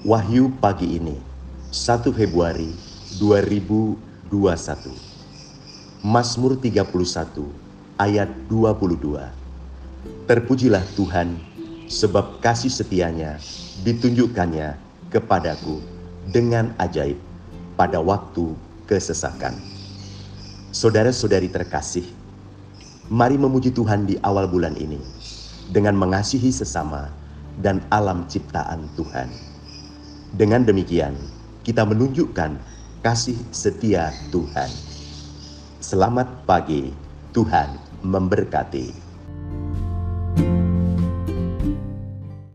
Wahyu pagi ini, 1 Februari 2021. Mazmur 31 ayat 22. Terpujilah Tuhan sebab kasih setianya ditunjukkannya kepadaku dengan ajaib pada waktu kesesakan. Saudara-saudari terkasih, mari memuji Tuhan di awal bulan ini dengan mengasihi sesama dan alam ciptaan Tuhan. Dengan demikian, kita menunjukkan kasih setia Tuhan. Selamat pagi, Tuhan memberkati.